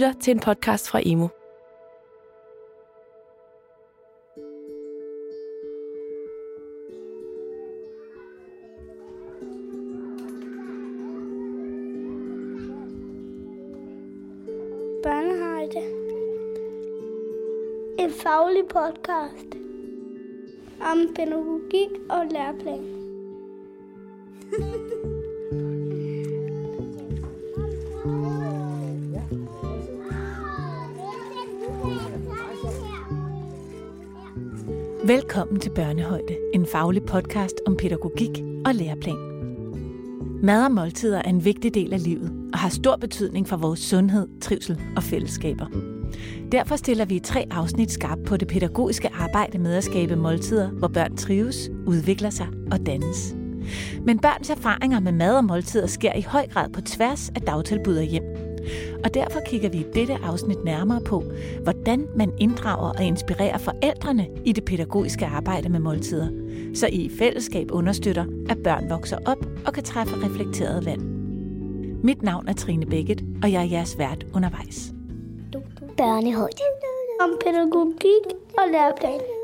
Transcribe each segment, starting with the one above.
lytter til en podcast fra Emo. Børnehøjde. En faglig podcast om pædagogik og læreplan. Velkommen til Børnehøjde, en faglig podcast om pædagogik og læreplan. Mad og måltider er en vigtig del af livet og har stor betydning for vores sundhed, trivsel og fællesskaber. Derfor stiller vi tre afsnit skarp på det pædagogiske arbejde med at skabe måltider, hvor børn trives, udvikler sig og dannes. Men børns erfaringer med mad og måltider sker i høj grad på tværs af dagtilbud og hjem. Og derfor kigger vi i dette afsnit nærmere på, hvordan man inddrager og inspirerer forældrene i det pædagogiske arbejde med måltider, så I i fællesskab understøtter, at børn vokser op og kan træffe reflekterede valg. Mit navn er Trine Bækket, og jeg er jeres vært undervejs. Børnehøjde. Om pædagogik og læreplan.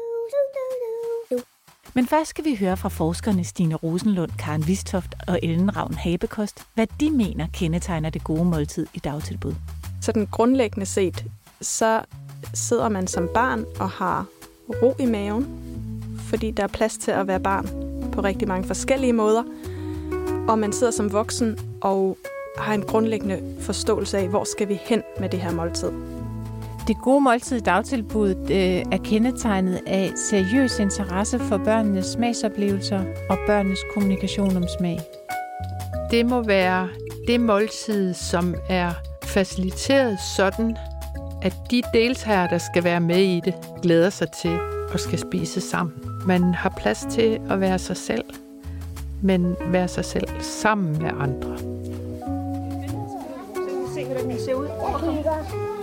Men først skal vi høre fra forskerne Stine Rosenlund, Karen Vistoft og Ellen Ravn Habekost, hvad de mener kendetegner det gode måltid i dagtilbud. Så den grundlæggende set, så sidder man som barn og har ro i maven, fordi der er plads til at være barn på rigtig mange forskellige måder. Og man sidder som voksen og har en grundlæggende forståelse af, hvor skal vi hen med det her måltid. Det gode måltid i dagtilbuddet øh, er kendetegnet af seriøs interesse for børnenes smagsoplevelser og børnenes kommunikation om smag. Det må være det måltid, som er faciliteret sådan, at de deltagere, der skal være med i det, glæder sig til at skal spise sammen. Man har plads til at være sig selv, men være sig selv sammen med andre. Se, hvordan den ser ud.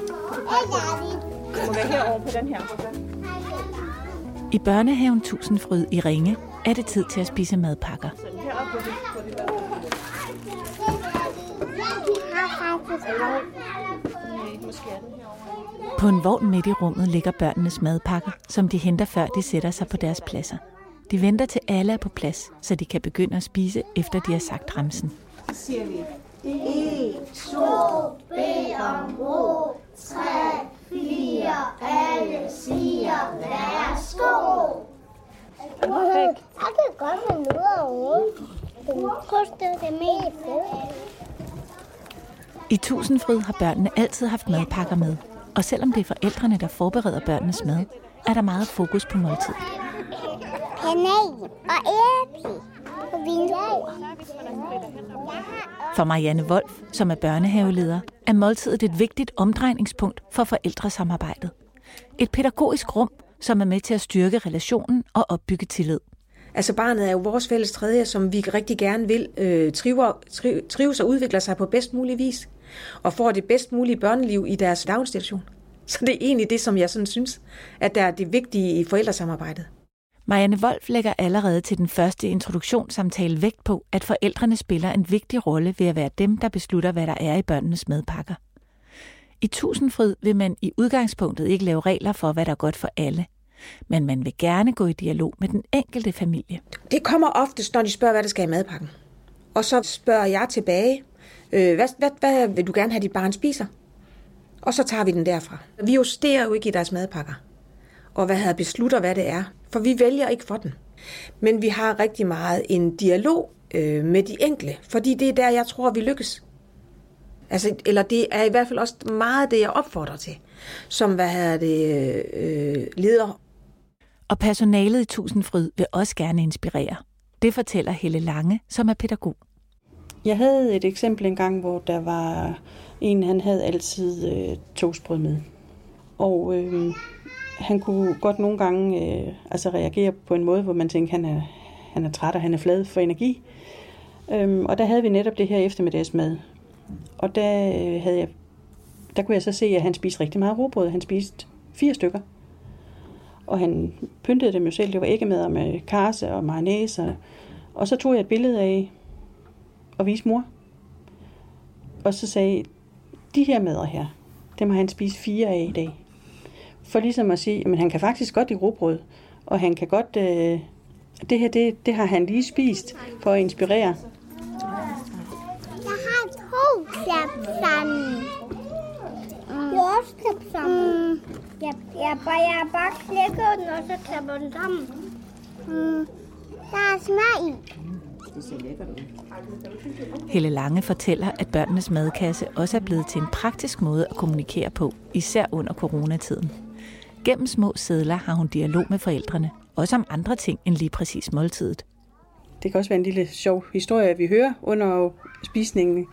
Det må være herovre på den her. I børnehaven Tusindfryd i Ringe er det tid til at spise madpakker. På en vogn midt i rummet ligger børnenes madpakker, som de henter før de sætter sig på deres pladser. De venter til alle er på plads, så de kan begynde at spise, efter de har sagt ramsen. Så siger vi. 1, 2, bed om ro. 3, 4, alle siger værsgo. Perfekt. Jeg kan godt finde ud af ro. Den koster det meste. I Tusindfryd har børnene altid haft madpakker med, og selvom det er forældrene, der forbereder børnenes mad, er der meget fokus på måltid. Kanal og æble og vindruer. For Marianne Wolf, som er børnehaveleder, er måltidet et vigtigt omdrejningspunkt for forældresamarbejdet. Et pædagogisk rum, som er med til at styrke relationen og opbygge tillid. Altså barnet er jo vores fælles tredje, som vi rigtig gerne vil øh, triver, tri, trives og udvikler sig på bedst mulig vis. Og får det bedst mulige børneliv i deres daginstitution. Så det er egentlig det, som jeg sådan synes, at der er det vigtige i forældresamarbejdet. Marianne Wolf lægger allerede til den første introduktionssamtale vægt på, at forældrene spiller en vigtig rolle ved at være dem, der beslutter, hvad der er i børnenes madpakker. I Tusindfryd vil man i udgangspunktet ikke lave regler for, hvad der er godt for alle. Men man vil gerne gå i dialog med den enkelte familie. Det kommer oftest, når de spørger, hvad der skal i madpakken. Og så spørger jeg tilbage, øh, hvad, hvad, hvad vil du gerne have, dit barn spiser? Og så tager vi den derfra. Vi justerer jo ikke i deres madpakker. Og hvad havde beslutter, hvad det er. For vi vælger ikke for den. Men vi har rigtig meget en dialog øh, med de enkelte. Fordi det er der, jeg tror, vi lykkes. Altså, eller det er i hvert fald også meget det, jeg opfordrer til. Som, hvad hedder det, øh, leder. Og personalet i Tusindfryd vil også gerne inspirere. Det fortæller Helle Lange, som er pædagog. Jeg havde et eksempel engang, hvor der var en, han havde altid øh, toastbrød med. Og øh, han kunne godt nogle gange øh, altså reagere på en måde, hvor man tænkte, han er, han er træt og han er flad for energi. Øhm, og der havde vi netop det her eftermiddagsmad. Og der, øh, havde jeg, der kunne jeg så se, at han spiste rigtig meget robrød. Han spiste fire stykker. Og han pyntede dem jo selv. Det var ikke med med karse og mayonnaise. Og, og så tog jeg et billede af og viste mor. Og så sagde de her mader her, dem har han spist fire af i dag. For ligesom at sige, at han kan faktisk godt i rugbrød, og han kan godt... Øh, det her, det, det har han lige spist for at inspirere. Jeg har to klap sammen. Mm. Jeg også. Mm. Jeg, jeg, bare, jeg bare klikker den, og så klapper den sammen. Mm. Der er smør i. Helle Lange fortæller, at børnenes madkasse også er blevet til en praktisk måde at kommunikere på, især under coronatiden. Gennem små sædler har hun dialog med forældrene, også om andre ting end lige præcis måltidet. Det kan også være en lille sjov historie, vi hører under spisningen,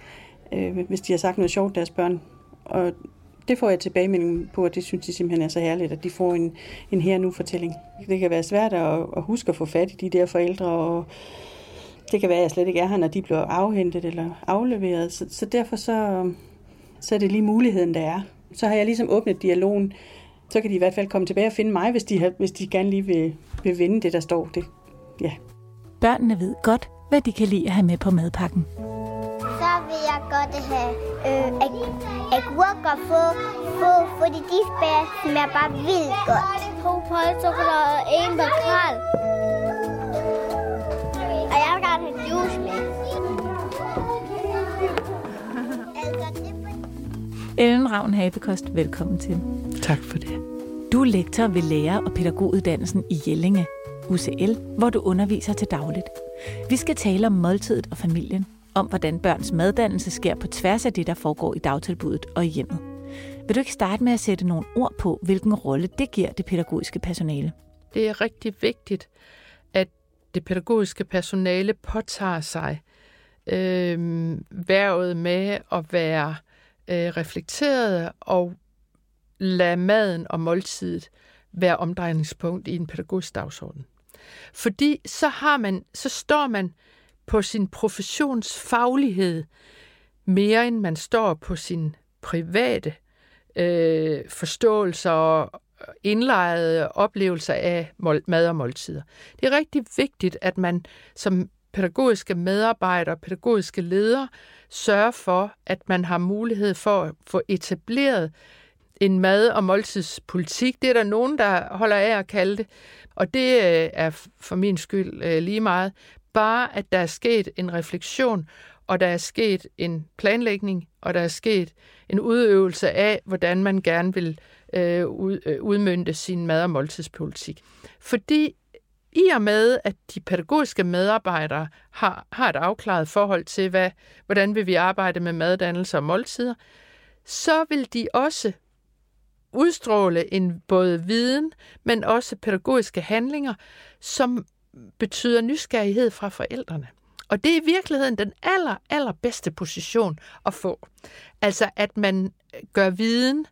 øh, hvis de har sagt noget sjovt, deres børn. Og det får jeg tilbagemelding på, og det synes de simpelthen er så herligt, at de får en, en her-nu-fortælling. Det kan være svært at, at huske at få fat i de der forældre, og det kan være, at jeg slet ikke er her, når de bliver afhentet eller afleveret. Så, så derfor så, så er det lige muligheden, der er. Så har jeg ligesom åbnet dialogen. Så kan de i hvert fald komme tilbage og finde mig, hvis de, har, hvis de gerne lige vil, vil vinde det, der står. Det, ja. Børnene ved godt, hvad de kan lide at have med på madpakken. Så vil jeg godt have øh, ag- agurker få, få, fordi de smager, smager bare vildt godt. To pølsechokolade og en makrel. Ellen Ravn Habekost, velkommen til. Tak for det. Du er lektor ved lærer- og pædagoguddannelsen i Jellinge, UCL, hvor du underviser til dagligt. Vi skal tale om måltidet og familien, om hvordan børns maddannelse sker på tværs af det, der foregår i dagtilbuddet og i hjemmet. Vil du ikke starte med at sætte nogle ord på, hvilken rolle det giver det pædagogiske personale? Det er rigtig vigtigt, at det pædagogiske personale påtager sig øh, værvet med at være øh, reflekteret og lade maden og måltidet være omdrejningspunkt i en pædagogisk dagsorden. Fordi så har man, så står man på sin professionsfaglighed mere end man står på sin private øh, forståelser og indlejrede oplevelser af mad og måltider. Det er rigtig vigtigt, at man som pædagogiske medarbejdere, pædagogiske ledere, sørger for, at man har mulighed for at få etableret en mad- og måltidspolitik. Det er der nogen, der holder af at kalde det, og det øh, er for min skyld øh, lige meget. Bare at der er sket en refleksion, og der er sket en planlægning, og der er sket en udøvelse af, hvordan man gerne vil øh, øh udmynde sin mad- og måltidspolitik. Fordi i og med, at de pædagogiske medarbejdere har, har et afklaret forhold til, hvad, hvordan vil vi arbejde med maddannelse og måltider, så vil de også udstråle en både viden, men også pædagogiske handlinger, som betyder nysgerrighed fra forældrene. Og det er i virkeligheden den aller, aller bedste position at få. Altså at man gør viden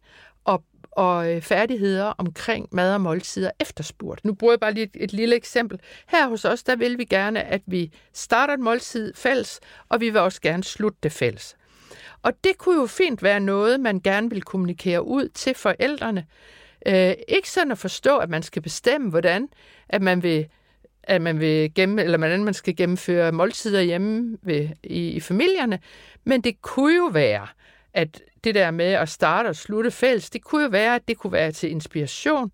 og, og øh, færdigheder omkring mad og måltider efterspurgt. Nu bruger jeg bare lige et, et lille eksempel. Her hos os, der vil vi gerne, at vi starter et måltid fælles, og vi vil også gerne slutte det fælles. Og det kunne jo fint være noget, man gerne vil kommunikere ud til forældrene. Øh, ikke sådan at forstå, at man skal bestemme, hvordan at man vil at man vil gemme, eller hvordan man skal gennemføre måltider hjemme ved, i, i familierne. Men det kunne jo være, at det der med at starte og slutte fælles, det kunne jo være, at det kunne være til inspiration.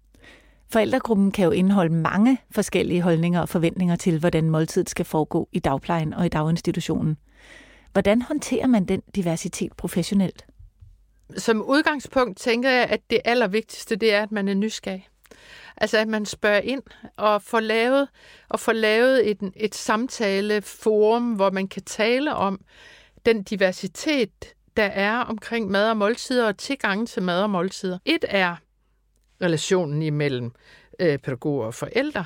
Forældregruppen kan jo indeholde mange forskellige holdninger og forventninger til, hvordan måltidet skal foregå i dagplejen og i daginstitutionen. Hvordan håndterer man den diversitet professionelt? Som udgangspunkt tænker jeg, at det allervigtigste, det er, at man er nysgerrig. Altså at man spørger ind og får lavet, og får lavet et, et samtaleforum, hvor man kan tale om den diversitet, der er omkring mad og måltider og tilgang til mad og måltider. Et er relationen imellem øh, pædagoger og forældre,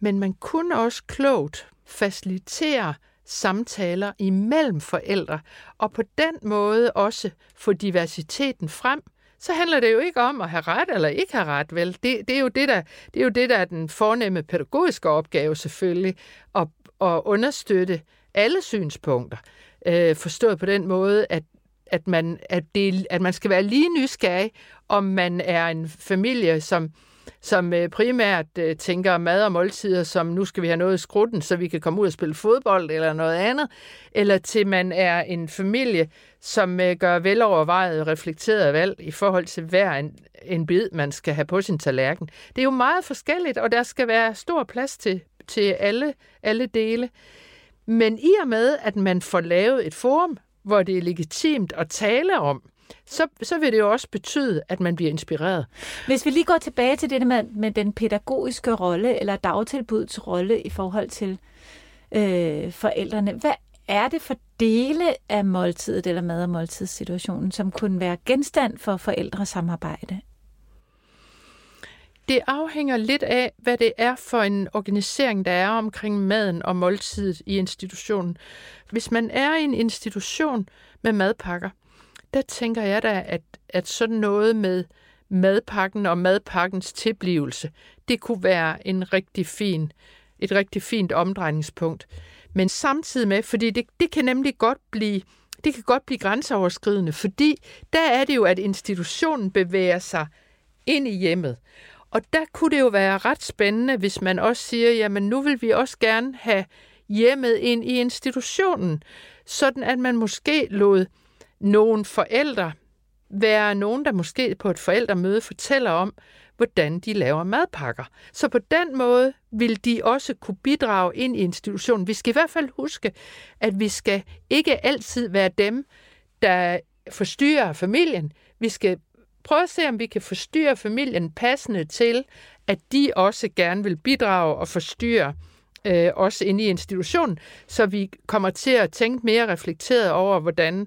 men man kunne også klogt facilitere samtaler imellem forældre, og på den måde også få diversiteten frem, så handler det jo ikke om at have ret eller ikke have ret, vel? Det, det, er, jo det, der, det er jo det, der er den fornemme pædagogiske opgave selvfølgelig, at, at understøtte alle synspunkter. Øh, forstået på den måde, at at man, at, det, at man skal være lige nysgerrig, om man er en familie, som som øh, primært øh, tænker mad og måltider, som nu skal vi have noget i skrutten, så vi kan komme ud og spille fodbold eller noget andet, eller til man er en familie, som øh, gør velovervejet og reflekteret valg i forhold til hver en, en bid, man skal have på sin tallerken. Det er jo meget forskelligt, og der skal være stor plads til, til alle, alle dele. Men i og med, at man får lavet et forum, hvor det er legitimt at tale om, så, så vil det jo også betyde, at man bliver inspireret. Hvis vi lige går tilbage til det med, med den pædagogiske rolle, eller dagtilbudets rolle i forhold til øh, forældrene, hvad er det for dele af måltidet eller mad- og måltidssituationen, som kunne være genstand for forældresamarbejde? Det afhænger lidt af, hvad det er for en organisering, der er omkring maden og måltidet i institutionen. Hvis man er i en institution med madpakker, der tænker jeg da, at, at sådan noget med madpakken og madpakkens tilblivelse, det kunne være en rigtig fin, et rigtig fint omdrejningspunkt. Men samtidig med, fordi det, det kan nemlig godt blive det kan godt blive grænseoverskridende, fordi der er det jo, at institutionen bevæger sig ind i hjemmet. Og der kunne det jo være ret spændende, hvis man også siger, jamen nu vil vi også gerne have hjemmet ind i institutionen, sådan at man måske lod nogle forældre være nogen, der måske på et forældremøde fortæller om, hvordan de laver madpakker. Så på den måde vil de også kunne bidrage ind i institutionen. Vi skal i hvert fald huske, at vi skal ikke altid være dem, der forstyrrer familien. Vi skal prøve at se, om vi kan forstyrre familien passende til, at de også gerne vil bidrage og forstyrre øh, også inde i institutionen, så vi kommer til at tænke mere reflekteret over, hvordan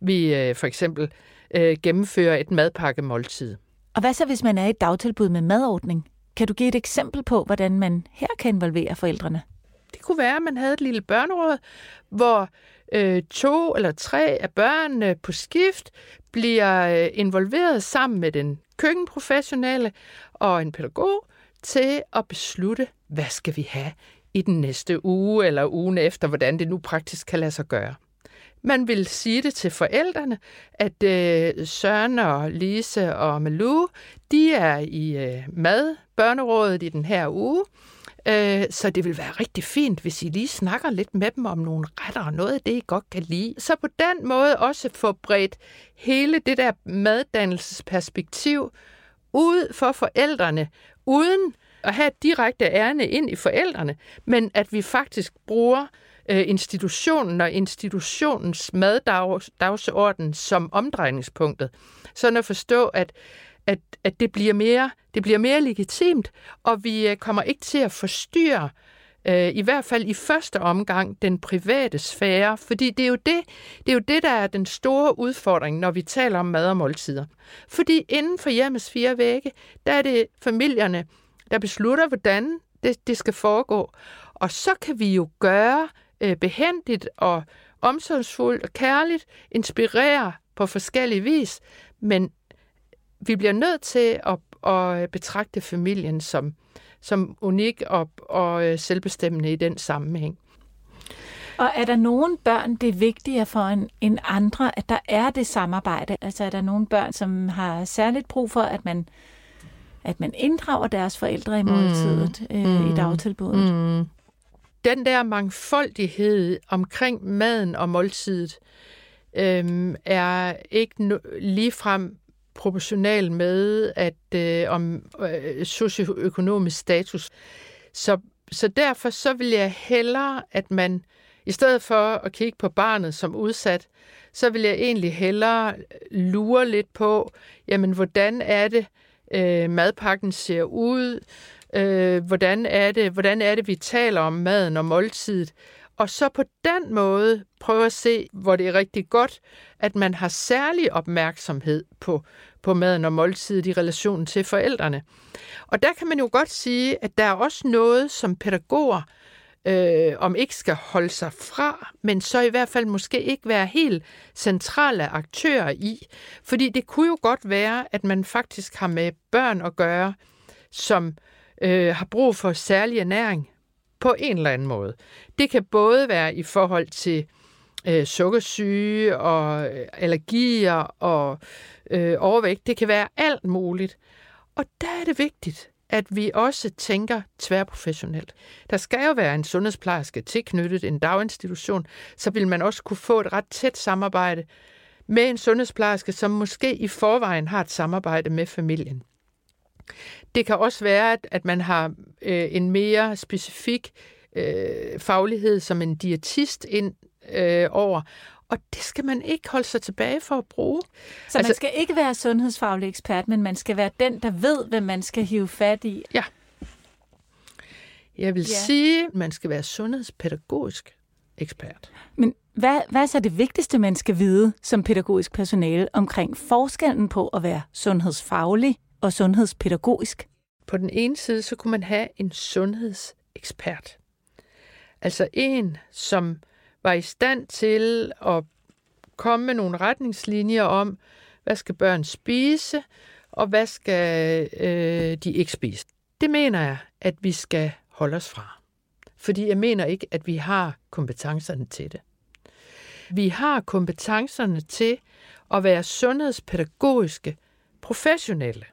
vi øh, for eksempel øh, gennemfører et madpakkemåltid. Og hvad så, hvis man er i et dagtilbud med madordning? Kan du give et eksempel på, hvordan man her kan involvere forældrene? Det kunne være, at man havde et lille børneråd, hvor øh, to eller tre af børnene på skift bliver øh, involveret sammen med den køkkenprofessionelle og en pædagog til at beslutte, hvad skal vi have i den næste uge eller ugen efter, hvordan det nu praktisk kan lade sig gøre. Man vil sige det til forældrene, at øh, Søren og Lise og Malou, de er i øh, mad, børnerådet i den her uge, øh, så det vil være rigtig fint, hvis I lige snakker lidt med dem om nogle retter og noget af det, I godt kan lide. Så på den måde også få bredt hele det der maddannelsesperspektiv ud for forældrene, uden at have et direkte ærne ind i forældrene, men at vi faktisk bruger øh, institutionen og institutionens maddagsorden som omdrejningspunktet. Sådan at forstå, at, at, at det, bliver mere, det bliver mere legitimt, og vi øh, kommer ikke til at forstyrre øh, i hvert fald i første omgang den private sfære, fordi det er, jo det, det er jo det, der er den store udfordring, når vi taler om mad og måltider. Fordi inden for hjemmets fire vægge, der er det familierne, der beslutter, hvordan det, det skal foregå. Og så kan vi jo gøre øh, behendigt og omsorgsfuldt og kærligt, inspirere på forskellige vis, men vi bliver nødt til at, at betragte familien som, som unik og, og øh, selvbestemmende i den sammenhæng. Og er der nogen børn, det er vigtigere for en, end andre, at der er det samarbejde? Altså er der nogle børn, som har særligt brug for, at man, at man inddrager deres forældre i måltidet mm. øh, mm. i dagtilbuddet? Mm den der mangfoldighed omkring maden og måltidet øhm, er ikke no- ligefrem proportional med at øh, om øh, socioøkonomisk status. Så, så derfor så vil jeg hellere, at man i stedet for at kigge på barnet som udsat, så vil jeg egentlig hellere lure lidt på, jamen hvordan er det, øh, madpakken ser ud, øh, hvordan, er det, hvordan er det, vi taler om maden og måltidet, og så på den måde prøve at se, hvor det er rigtig godt, at man har særlig opmærksomhed på, på maden og måltidet i relation til forældrene. Og der kan man jo godt sige, at der er også noget, som pædagoger øh, om ikke skal holde sig fra, men så i hvert fald måske ikke være helt centrale aktører i. Fordi det kunne jo godt være, at man faktisk har med børn at gøre, som øh, har brug for særlig ernæring på en eller anden måde. Det kan både være i forhold til øh, sukkersyge og øh, allergier og øh, overvægt. Det kan være alt muligt. Og der er det vigtigt, at vi også tænker tværprofessionelt. Der skal jo være en sundhedsplejerske tilknyttet en daginstitution, så vil man også kunne få et ret tæt samarbejde med en sundhedsplejerske, som måske i forvejen har et samarbejde med familien. Det kan også være, at man har øh, en mere specifik øh, faglighed som en diætist ind øh, over, og det skal man ikke holde sig tilbage for at bruge. Så altså, man skal ikke være sundhedsfaglig ekspert, men man skal være den, der ved, hvad man skal hive fat i. Ja. Jeg vil ja. sige, at man skal være sundhedspædagogisk ekspert. Men hvad, hvad er så det vigtigste, man skal vide som pædagogisk personale omkring forskellen på at være sundhedsfaglig og sundhedspædagogisk? På den ene side, så kunne man have en sundhedsekspert. Altså en, som var i stand til at komme med nogle retningslinjer om, hvad skal børn spise, og hvad skal øh, de ikke spise. Det mener jeg, at vi skal holde os fra. Fordi jeg mener ikke, at vi har kompetencerne til det. Vi har kompetencerne til at være sundhedspædagogiske professionelle.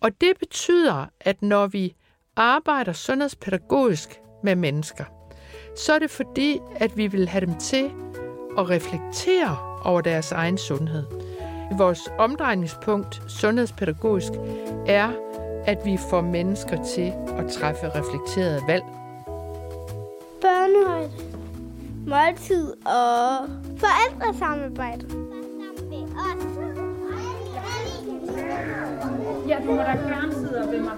Og det betyder, at når vi arbejder sundhedspædagogisk med mennesker, så er det fordi, at vi vil have dem til at reflektere over deres egen sundhed. Vores omdrejningspunkt sundhedspædagogisk er, at vi får mennesker til at træffe reflekterede valg. Børnehøjde, måltid og forældresamarbejde. Ja, du må da gerne sidde ved mig.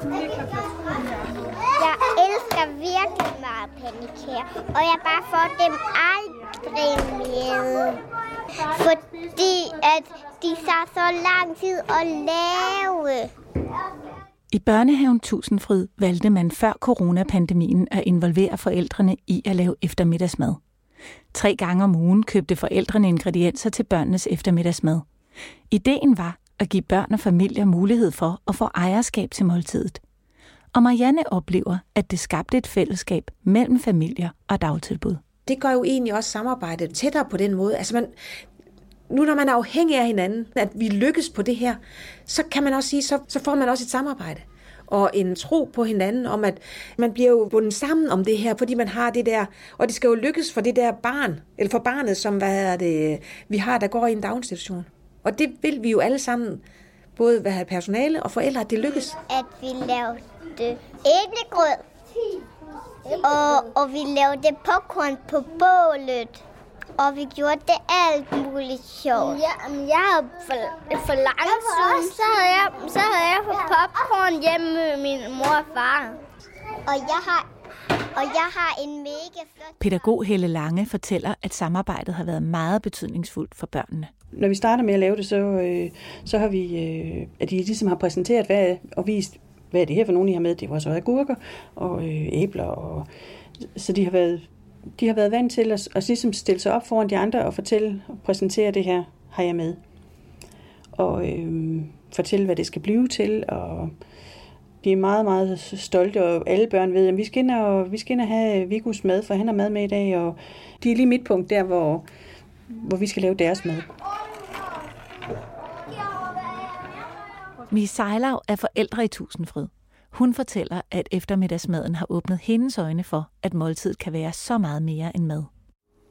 Jeg elsker virkelig meget pandekager, og jeg bare får dem aldrig med. Fordi at de tager så lang tid at lave. I børnehaven Tusindfryd valgte man før coronapandemien at involvere forældrene i at lave eftermiddagsmad. Tre gange om ugen købte forældrene ingredienser til børnenes eftermiddagsmad. Ideen var at give børn og familier mulighed for at få ejerskab til måltidet. Og Marianne oplever, at det skabte et fællesskab mellem familier og dagtilbud. Det gør jo egentlig også samarbejdet tættere på den måde. Altså man, nu når man er afhængig af hinanden, at vi lykkes på det her, så kan man også sige, så, så får man også et samarbejde og en tro på hinanden om, at man bliver jo bundet sammen om det her, fordi man har det der, og det skal jo lykkes for det der barn, eller for barnet, som hvad er det, vi har, der går i en daginstitution. Og det vil vi jo alle sammen, både have personale og forældre, at det lykkes. At vi lavede æblegrød, og, og vi lavede popcorn på bålet. Og vi gjorde det alt muligt sjovt. Ja, men jeg havde for, for lang tid, så havde jeg, så havde jeg fået popcorn hjemme med min mor og far. Og jeg har og jeg har en mega flot... Pædagog Helle Lange fortæller, at samarbejdet har været meget betydningsfuldt for børnene. Når vi starter med at lave det, så, øh, så har vi, øh, at de ligesom har præsenteret hvad, og vist, hvad er det her for nogen, I har med. Det var så agurker og øh, æbler. Og, så de har været de har været vant til at, at ligesom stille sig op foran de andre og fortælle og præsentere det her, har jeg med. Og øh, fortælle, hvad det skal blive til, og de er meget, meget stolte, og alle børn ved, at vi skal ind og, vi skal ind og have øh, Vigus mad, for han har mad med i dag, og de er lige mit punkt der, hvor, hvor vi skal lave deres mad. Mie Sejlav er forældre i Tusindfryd. Hun fortæller, at eftermiddagsmaden har åbnet hendes øjne for, at måltid kan være så meget mere end mad.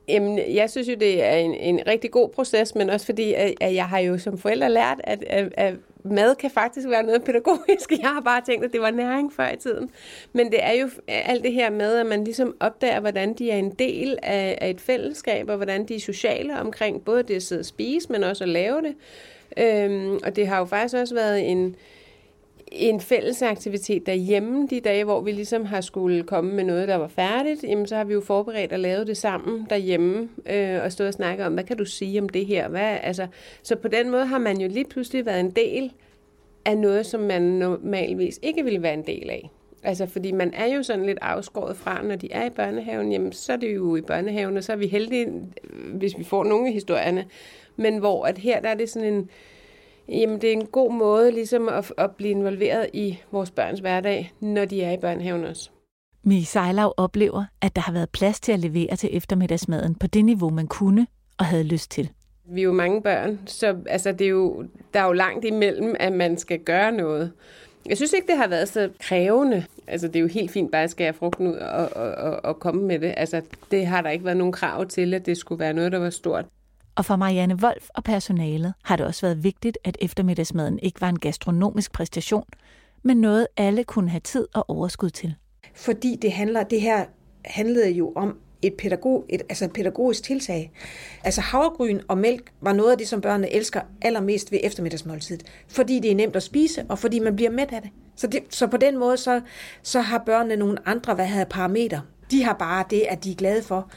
Jamen, jeg synes jo, det er en, en rigtig god proces, men også fordi, at, at jeg har jo som forælder lært, at, at, at mad kan faktisk være noget pædagogisk. Jeg har bare tænkt, at det var næring før i tiden. Men det er jo alt det her med, at man ligesom opdager, hvordan de er en del af, af et fællesskab, og hvordan de er sociale omkring både det at sidde og spise, men også at lave det. Øhm, og det har jo faktisk også været en, en fælles aktivitet derhjemme de dage, hvor vi ligesom har skulle komme med noget, der var færdigt, jamen så har vi jo forberedt og lavet det sammen derhjemme øh, og stået og snakket om, hvad kan du sige om det her? Hvad, altså, så på den måde har man jo lige pludselig været en del af noget, som man normalvis ikke ville være en del af. Altså, fordi man er jo sådan lidt afskåret fra, når de er i børnehaven, jamen så er det jo i børnehaven, og så er vi heldige, hvis vi får nogle af historierne. Men hvor at her, der er det sådan en, Jamen, det er en god måde ligesom at, at blive involveret i vores børns hverdag, når de er i børnehaven også. Mie Sejlav oplever, at der har været plads til at levere til eftermiddagsmaden på det niveau, man kunne og havde lyst til. Vi er jo mange børn, så altså, det er jo, der er jo langt imellem, at man skal gøre noget. Jeg synes ikke, det har været så krævende. Altså, det er jo helt fint bare at skære frugten ud og, og, og, og komme med det. Altså, det har der ikke været nogen krav til, at det skulle være noget, der var stort. Og for Marianne Wolf og personalet har det også været vigtigt, at eftermiddagsmaden ikke var en gastronomisk præstation, men noget alle kunne have tid og overskud til. Fordi det handler, det her handlede jo om et, pædagog, et, altså et pædagogisk tiltag. Altså havregryn og mælk var noget af det, som børnene elsker allermest ved eftermiddagsmåltidet. Fordi det er nemt at spise, og fordi man bliver mæt af det. Så, det, så på den måde, så, så har børnene nogle andre, hvad havde parametre. De har bare det, at de er glade for,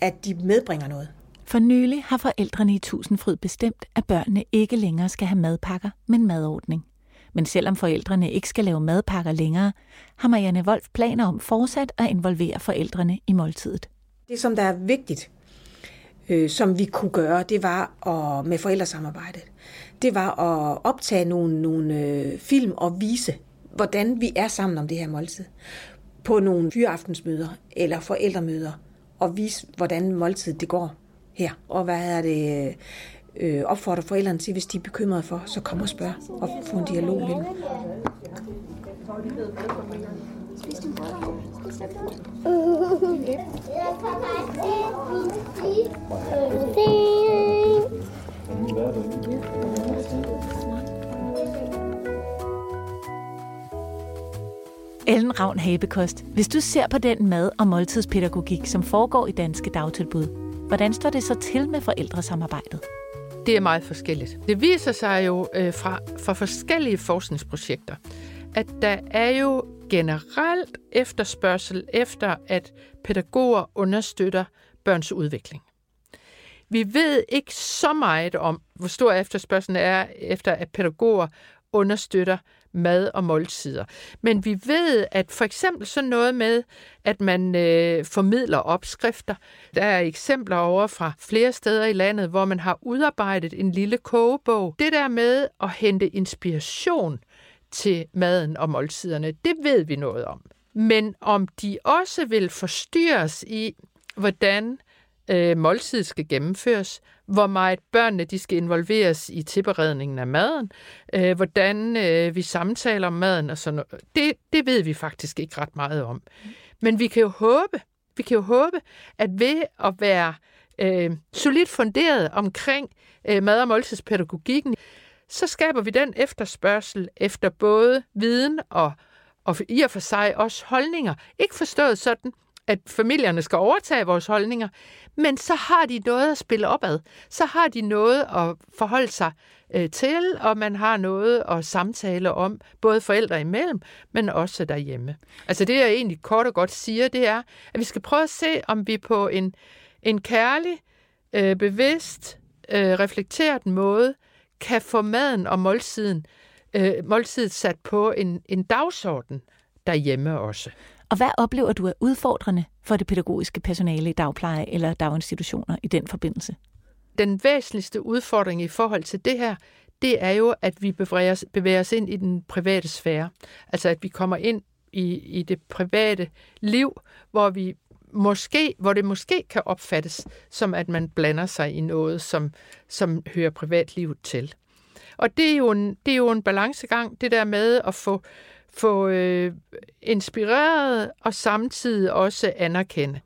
at de medbringer noget. For nylig har forældrene i Tusindfryd bestemt, at børnene ikke længere skal have madpakker, men madordning. Men selvom forældrene ikke skal lave madpakker længere, har Marianne Wolf planer om fortsat at involvere forældrene i måltidet. Det, som der er vigtigt, øh, som vi kunne gøre, det var at, med forældresamarbejdet, det var at optage nogle, nogle øh, film og vise, hvordan vi er sammen om det her måltid. På nogle fyraftensmøder eller forældremøder, og vise, hvordan måltidet det går her. Og hvad er det, øh, opfordre forældrene til, hvis de er bekymrede for, så kom og spørg og få en dialog med dem. Ellen Ravn Habekost, hvis du ser på den mad- og måltidspædagogik, som foregår i danske dagtilbud, hvordan står det så til med forældresamarbejdet? Det er meget forskelligt. Det viser sig jo øh, fra, fra forskellige forskningsprojekter, at der er jo generelt efterspørgsel efter, at pædagoger understøtter børns udvikling. Vi ved ikke så meget om, hvor stor efterspørgselen er efter, at pædagoger understøtter mad og måltider. Men vi ved, at for eksempel sådan noget med, at man øh, formidler opskrifter. Der er eksempler over fra flere steder i landet, hvor man har udarbejdet en lille kogebog. Det der med at hente inspiration til maden og måltiderne, det ved vi noget om. Men om de også vil forstyrres i, hvordan øh, måltid skal gennemføres, hvor meget børnene de skal involveres i tilberedningen af maden, øh, hvordan øh, vi samtaler om maden og sådan noget. Det, det ved vi faktisk ikke ret meget om. Men vi kan jo håbe, vi kan jo håbe, at ved at være øh, solidt funderet omkring øh, mad- og måltidspædagogikken, så skaber vi den efterspørgsel efter både viden og, og i og for sig også holdninger. Ikke forstået sådan, at familierne skal overtage vores holdninger, men så har de noget at spille opad. Så har de noget at forholde sig øh, til, og man har noget at samtale om, både forældre imellem, men også derhjemme. Altså det, jeg egentlig kort og godt siger, det er, at vi skal prøve at se, om vi på en, en kærlig, øh, bevidst, øh, reflekteret måde kan få maden og måltiden, øh, måltidet sat på en, en dagsorden derhjemme også. Og hvad oplever du er udfordrende for det pædagogiske personale i dagpleje eller daginstitutioner i den forbindelse? Den væsentligste udfordring i forhold til det her, det er jo, at vi bevæger os, bevæger os ind i den private sfære. Altså at vi kommer ind i, i det private liv, hvor vi måske, hvor det måske kan opfattes som, at man blander sig i noget, som, som hører privatlivet til. Og det er, jo en, det er jo en balancegang, det der med at få, få øh, inspireret og samtidig også anerkende.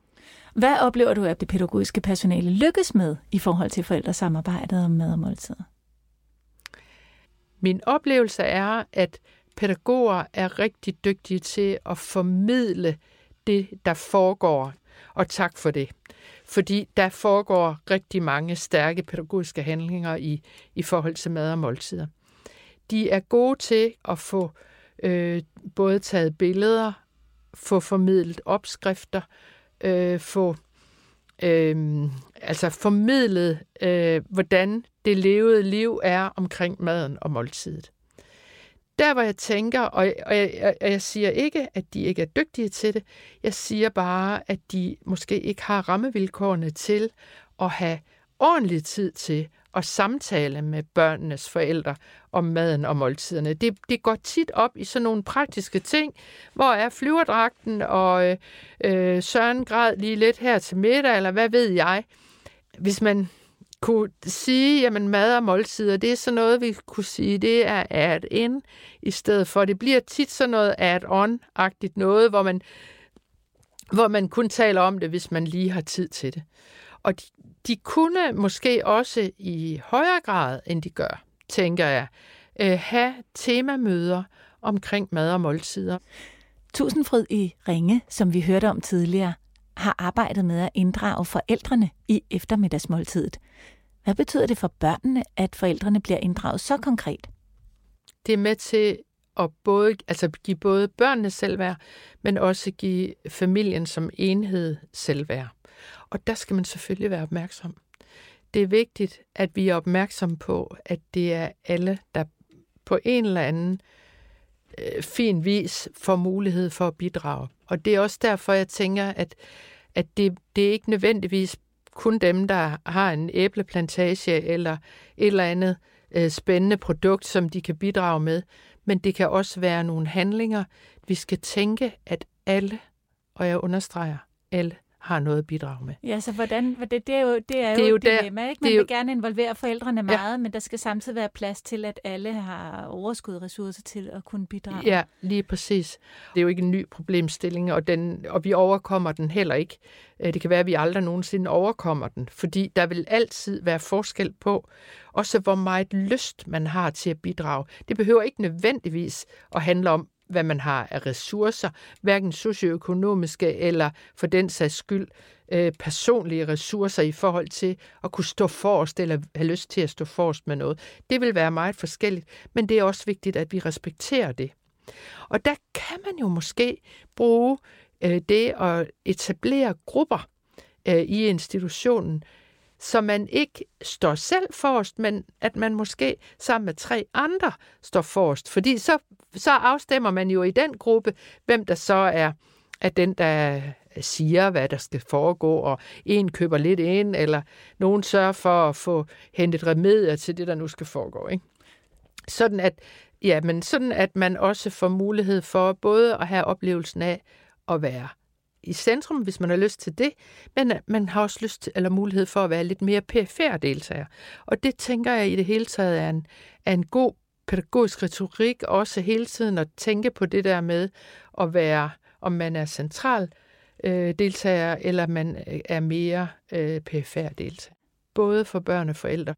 Hvad oplever du, at det pædagogiske personale lykkes med i forhold til forældresamarbejdet om mad og måltider? Min oplevelse er, at pædagoger er rigtig dygtige til at formidle det, der foregår. Og tak for det. Fordi der foregår rigtig mange stærke pædagogiske handlinger i, i forhold til mad og måltider. De er gode til at få øh, både taget billeder, få formidlet opskrifter, øh, få øh, altså formidlet, øh, hvordan det levede liv er omkring maden og måltidet. Der, hvor jeg tænker, og og jeg, og jeg siger ikke, at de ikke er dygtige til det, jeg siger bare, at de måske ikke har rammevilkårene til at have ordentlig tid til og samtale med børnenes forældre om maden og måltiderne. Det, det går tit op i sådan nogle praktiske ting. Hvor er flyverdragten, og øh, Søren græd lige lidt her til middag, eller hvad ved jeg. Hvis man kunne sige, jamen mad og måltider, det er sådan noget, vi kunne sige, det er at in i stedet for, det bliver tit sådan noget add-on-agtigt noget, hvor man, hvor man kun taler om det, hvis man lige har tid til det. Og de, de kunne måske også i højere grad, end de gør, tænker jeg, øh, have temamøder omkring mad og måltider. Tusindfryd i Ringe, som vi hørte om tidligere, har arbejdet med at inddrage forældrene i eftermiddagsmåltidet. Hvad betyder det for børnene, at forældrene bliver inddraget så konkret? Det er med til at både, altså give både børnene selvværd, men også give familien som enhed selvværd. Og der skal man selvfølgelig være opmærksom. Det er vigtigt, at vi er opmærksom på, at det er alle, der på en eller anden øh, fin vis får mulighed for at bidrage. Og det er også derfor, jeg tænker, at, at det, det er ikke nødvendigvis kun dem, der har en æbleplantage eller et eller andet øh, spændende produkt, som de kan bidrage med, men det kan også være nogle handlinger. Vi skal tænke, at alle, og jeg understreger, alle har noget at bidrage med. Ja, så hvordan, det, det er jo, det er det er jo, et dilemma, ikke? Man vil jo, gerne involvere forældrene meget, ja. men der skal samtidig være plads til, at alle har overskud ressourcer til at kunne bidrage. Ja, lige præcis. Det er jo ikke en ny problemstilling, og, den, og vi overkommer den heller ikke. Øh, det kan være, at vi aldrig nogensinde overkommer den, fordi der vil altid være forskel på, også hvor meget lyst man har til at bidrage. Det behøver ikke nødvendigvis at handle om, hvad man har af ressourcer, hverken socioøkonomiske eller for den sags skyld øh, personlige ressourcer i forhold til at kunne stå forrest eller have lyst til at stå forrest med noget. Det vil være meget forskelligt, men det er også vigtigt, at vi respekterer det. Og der kan man jo måske bruge øh, det at etablere grupper øh, i institutionen, så man ikke står selv forrest, men at man måske sammen med tre andre står forrest. Fordi så, så afstemmer man jo i den gruppe, hvem der så er, er den, der siger, hvad der skal foregå, og en køber lidt ind, eller nogen sørger for at få hentet remedier til det, der nu skal foregå. Ikke? Sådan at, ja, men sådan at man også får mulighed for både at have oplevelsen af at være i centrum, hvis man har lyst til det, men man har også lyst til, eller mulighed for at være lidt mere perifær deltager. Og det tænker jeg i det hele taget er en, er en god pædagogisk retorik, også hele tiden at tænke på det der med at være, om man er central øh, deltager, eller man øh, er mere øh, perifær deltager. Både for børn og forældre.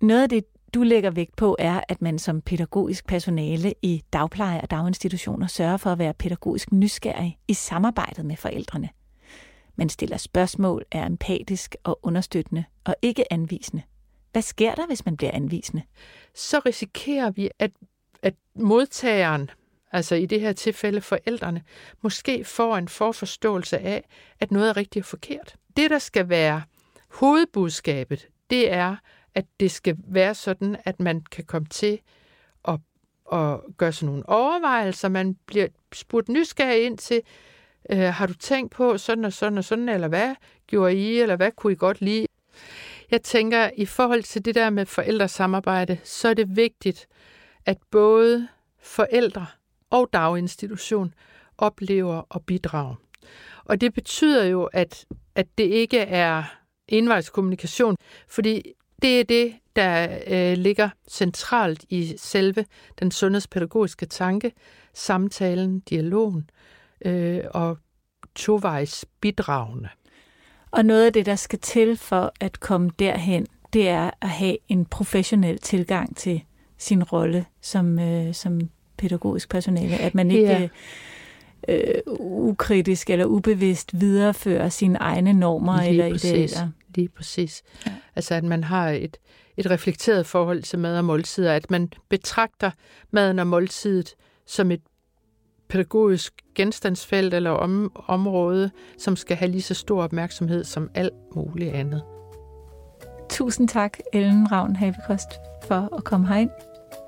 Noget af det, du lægger vægt på, er, at man som pædagogisk personale i dagpleje og daginstitutioner sørger for at være pædagogisk nysgerrig i samarbejdet med forældrene. Man stiller spørgsmål, er empatisk og understøttende og ikke anvisende. Hvad sker der, hvis man bliver anvisende? Så risikerer vi, at, at modtageren, altså i det her tilfælde forældrene, måske får en forforståelse af, at noget er rigtig og forkert. Det, der skal være hovedbudskabet, det er, at det skal være sådan, at man kan komme til at, at gøre sådan nogle overvejelser. Man bliver spurgt nysgerrig ind til, øh, har du tænkt på sådan og sådan og sådan, eller hvad gjorde I, eller hvad kunne I godt lide? Jeg tænker, i forhold til det der med forældresamarbejde, så er det vigtigt, at både forældre og daginstitution oplever og bidrager. Og det betyder jo, at, at det ikke er indvejskommunikation, fordi det er det, der øh, ligger centralt i selve den sundhedspædagogiske tanke, samtalen, dialogen øh, og tovejs bidragende. Og noget af det, der skal til for at komme derhen, det er at have en professionel tilgang til sin rolle som, øh, som pædagogisk personale. At man ikke ja. øh, ukritisk eller ubevidst viderefører sine egne normer Lige eller præcis. idealer. Lige præcis. Ja. Altså at man har et, et reflekteret forhold til mad og måltider, at man betragter maden og måltidet som et pædagogisk genstandsfelt eller om, område, som skal have lige så stor opmærksomhed som alt muligt andet. Tusind tak, Ellen Ravn Havekost, for at komme herind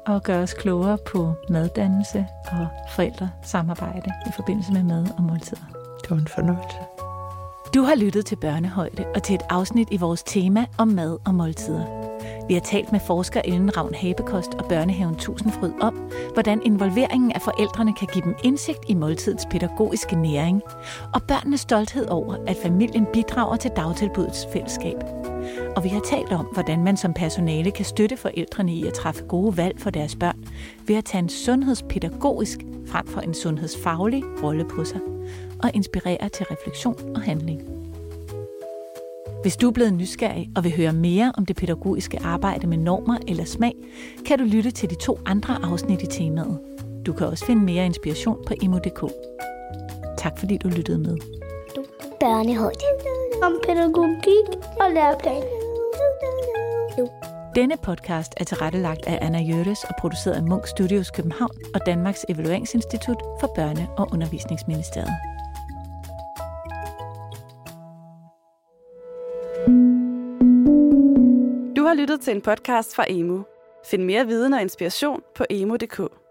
og gøre os klogere på maddannelse og forældresamarbejde i forbindelse med mad og måltider. Det var en fornøjelse. Du har lyttet til Børnehøjde og til et afsnit i vores tema om mad og måltider. Vi har talt med forsker Ellen Ravn Habekost og Børnehaven Tusindfryd om, hvordan involveringen af forældrene kan give dem indsigt i måltidets pædagogiske næring, og børnenes stolthed over, at familien bidrager til dagtilbudets fællesskab. Og vi har talt om, hvordan man som personale kan støtte forældrene i at træffe gode valg for deres børn, ved at tage en sundhedspædagogisk frem for en sundhedsfaglig rolle på sig, og inspirere til refleksion og handling. Hvis du er blevet nysgerrig og vil høre mere om det pædagogiske arbejde med normer eller smag, kan du lytte til de to andre afsnit i temaet. Du kan også finde mere inspiration på emo.dk. Tak fordi du lyttede med. Børnehøjde. Om pædagogik og læreplan. Denne podcast er tilrettelagt af Anna Jørges og produceret af Munk Studios København og Danmarks Evalueringsinstitut for Børne- og Undervisningsministeriet. Har lyttet til en podcast fra Emo. Find mere viden og inspiration på emo.dk.